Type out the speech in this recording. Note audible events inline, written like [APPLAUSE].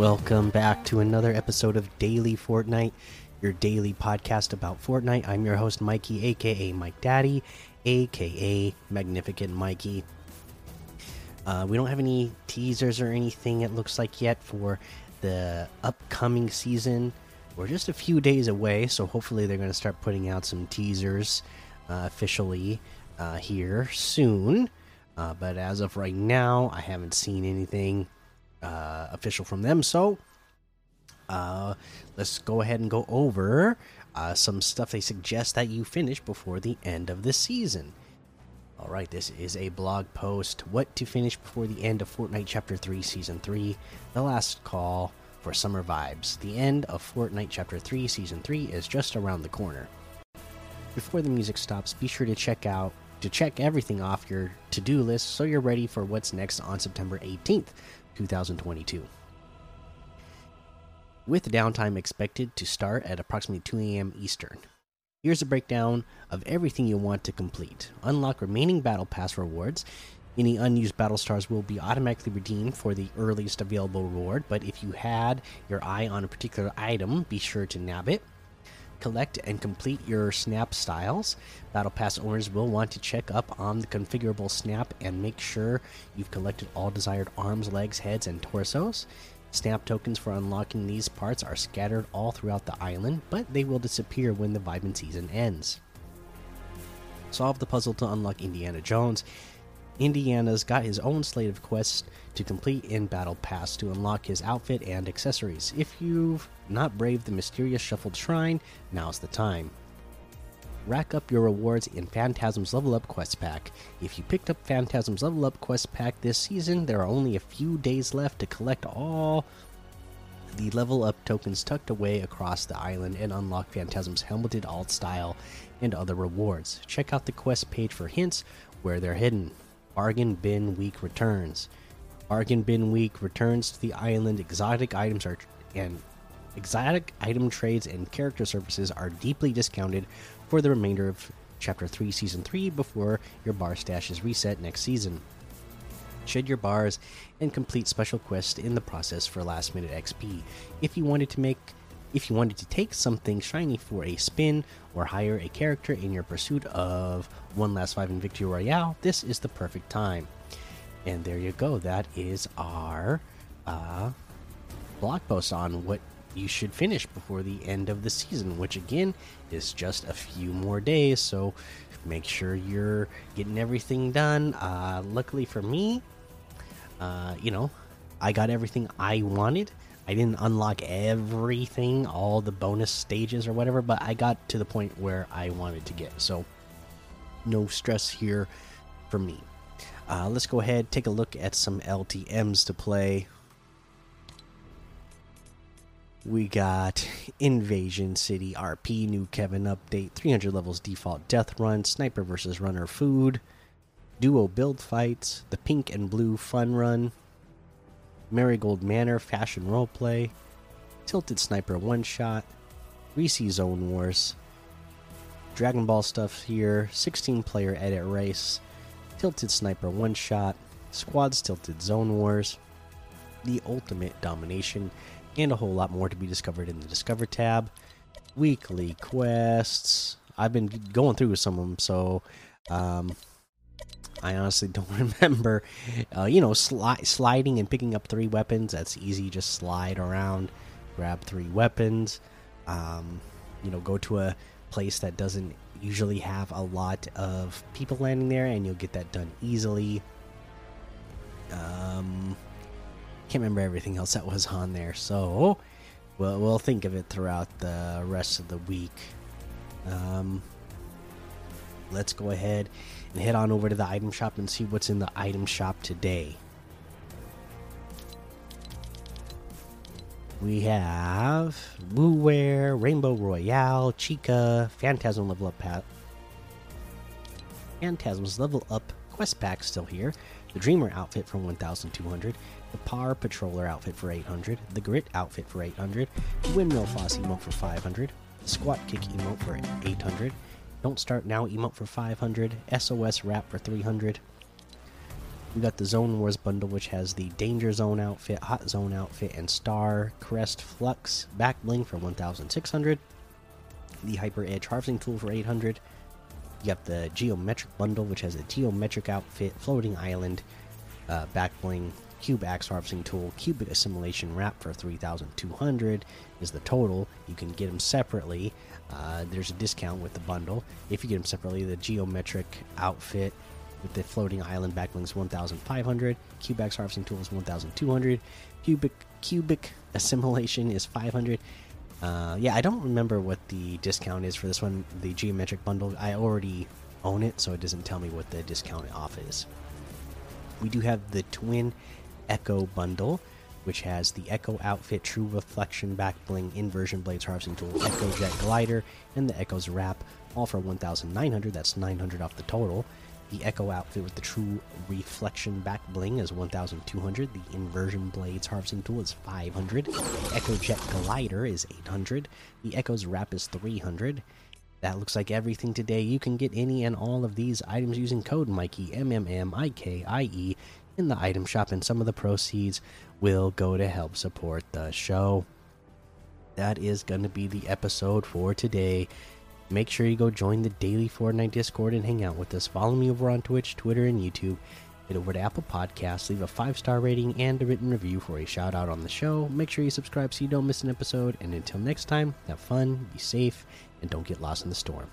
Welcome back to another episode of Daily Fortnite, your daily podcast about Fortnite. I'm your host, Mikey, aka Mike Daddy, aka Magnificent Mikey. Uh, we don't have any teasers or anything, it looks like, yet for the upcoming season. We're just a few days away, so hopefully they're going to start putting out some teasers uh, officially uh, here soon. Uh, but as of right now, I haven't seen anything uh, official from them. So uh, let's go ahead and go over uh, some stuff they suggest that you finish before the end of the season. All right, this is a blog post. What to finish before the end of Fortnite Chapter 3, Season 3. The last call for summer vibes. The end of Fortnite Chapter 3, Season 3 is just around the corner. Before the music stops, be sure to check out to check everything off your to-do list so you're ready for what's next on September 18th, 2022. With downtime expected to start at approximately 2 a.m. Eastern. Here's a breakdown of everything you want to complete. Unlock remaining Battle Pass rewards. Any unused battle stars will be automatically redeemed for the earliest available reward, but if you had your eye on a particular item, be sure to nab it. Collect and complete your snap styles. Battle Pass owners will want to check up on the configurable snap and make sure you've collected all desired arms, legs, heads, and torsos. Snap tokens for unlocking these parts are scattered all throughout the island, but they will disappear when the Vibin season ends. Solve the puzzle to unlock Indiana Jones. Indiana's got his own slate of quests to complete in Battle Pass to unlock his outfit and accessories. If you've not braved the mysterious shuffled shrine, now's the time. Rack up your rewards in Phantasm's Level Up Quest Pack. If you picked up Phantasm's Level Up Quest Pack this season, there are only a few days left to collect all the level up tokens tucked away across the island and unlock Phantasm's helmeted alt style and other rewards. Check out the quest page for hints where they're hidden. Bargain Bin Week returns. Bargain Bin Week returns to the island. Exotic items are and exotic item trades and character services are deeply discounted for the remainder of Chapter 3 Season 3 before your bar stash is reset next season. Shed your bars and complete special quests in the process for last minute XP. If you wanted to make if you wanted to take something shiny for a spin or hire a character in your pursuit of one last five in Victory Royale, this is the perfect time. And there you go. That is our uh, blog post on what you should finish before the end of the season, which again is just a few more days. So make sure you're getting everything done. Uh, luckily for me, uh, you know, I got everything I wanted. I didn't unlock everything, all the bonus stages or whatever, but I got to the point where I wanted to get. So no stress here for me. Uh, let's go ahead take a look at some LTMs to play. We got Invasion City RP new Kevin update, 300 levels default death run, sniper versus runner food, duo build fights, the pink and blue fun run, Marigold Manor fashion roleplay, tilted sniper one shot, Reese Zone Wars, Dragon Ball stuff here, 16 player edit race, tilted sniper one shot, squads tilted zone wars, the ultimate domination and a whole lot more to be discovered in the Discover tab. Weekly quests. I've been going through some of them, so um, I honestly [LAUGHS] don't remember. Uh, you know, sli sliding and picking up three weapons. That's easy. Just slide around, grab three weapons. Um, you know, go to a place that doesn't usually have a lot of people landing there, and you'll get that done easily. Um, can't remember everything else that was on there, so we'll we'll think of it throughout the rest of the week. Um, let's go ahead and head on over to the item shop and see what's in the item shop today. We have Woo WooWare, Rainbow Royale, Chica, Phantasm level up pat. Phantasm's level up quest pack still here. The Dreamer outfit for 1,200, the Par Patroller outfit for 800, the Grit outfit for 800, the Windmill Floss emote for 500, the Squat Kick emote for 800, Don't Start Now emote for 500, SOS Wrap for 300, We got the Zone Wars bundle, which has the Danger Zone outfit, Hot Zone outfit, and Star Crest Flux back bling for 1,600. The Hyper Edge harvesting tool for 800. You got the Geometric bundle, which has a Geometric outfit, Floating Island, uh, back bling, Cube Axe harvesting tool, Cubic Assimilation wrap for 3,200 is the total. You can get them separately. Uh, there's a discount with the bundle. If you get them separately, the Geometric outfit with the floating island backlinks 1500 Cube Axe harvesting tool is 1200 cubic cubic assimilation is 500 uh, yeah i don't remember what the discount is for this one the geometric bundle i already own it so it doesn't tell me what the discount off is we do have the twin echo bundle which has the echo outfit true reflection back bling inversion blades harvesting tool echo jet glider and the echoes wrap all for 1900 that's 900 off the total the Echo outfit with the True Reflection back bling is 1,200. The Inversion Blades harvesting tool is 500. The Echo Jet Glider is 800. The Echo's Wrap is 300. That looks like everything today. You can get any and all of these items using code Mikey M M M I K I E in the item shop, and some of the proceeds will go to help support the show. That is going to be the episode for today make sure you go join the daily Fortnite Discord and hang out with us. Follow me over on Twitch, Twitter, and YouTube. Head over to Apple Podcasts, leave a five star rating and a written review for a shout out on the show. Make sure you subscribe so you don't miss an episode. And until next time, have fun, be safe, and don't get lost in the storm.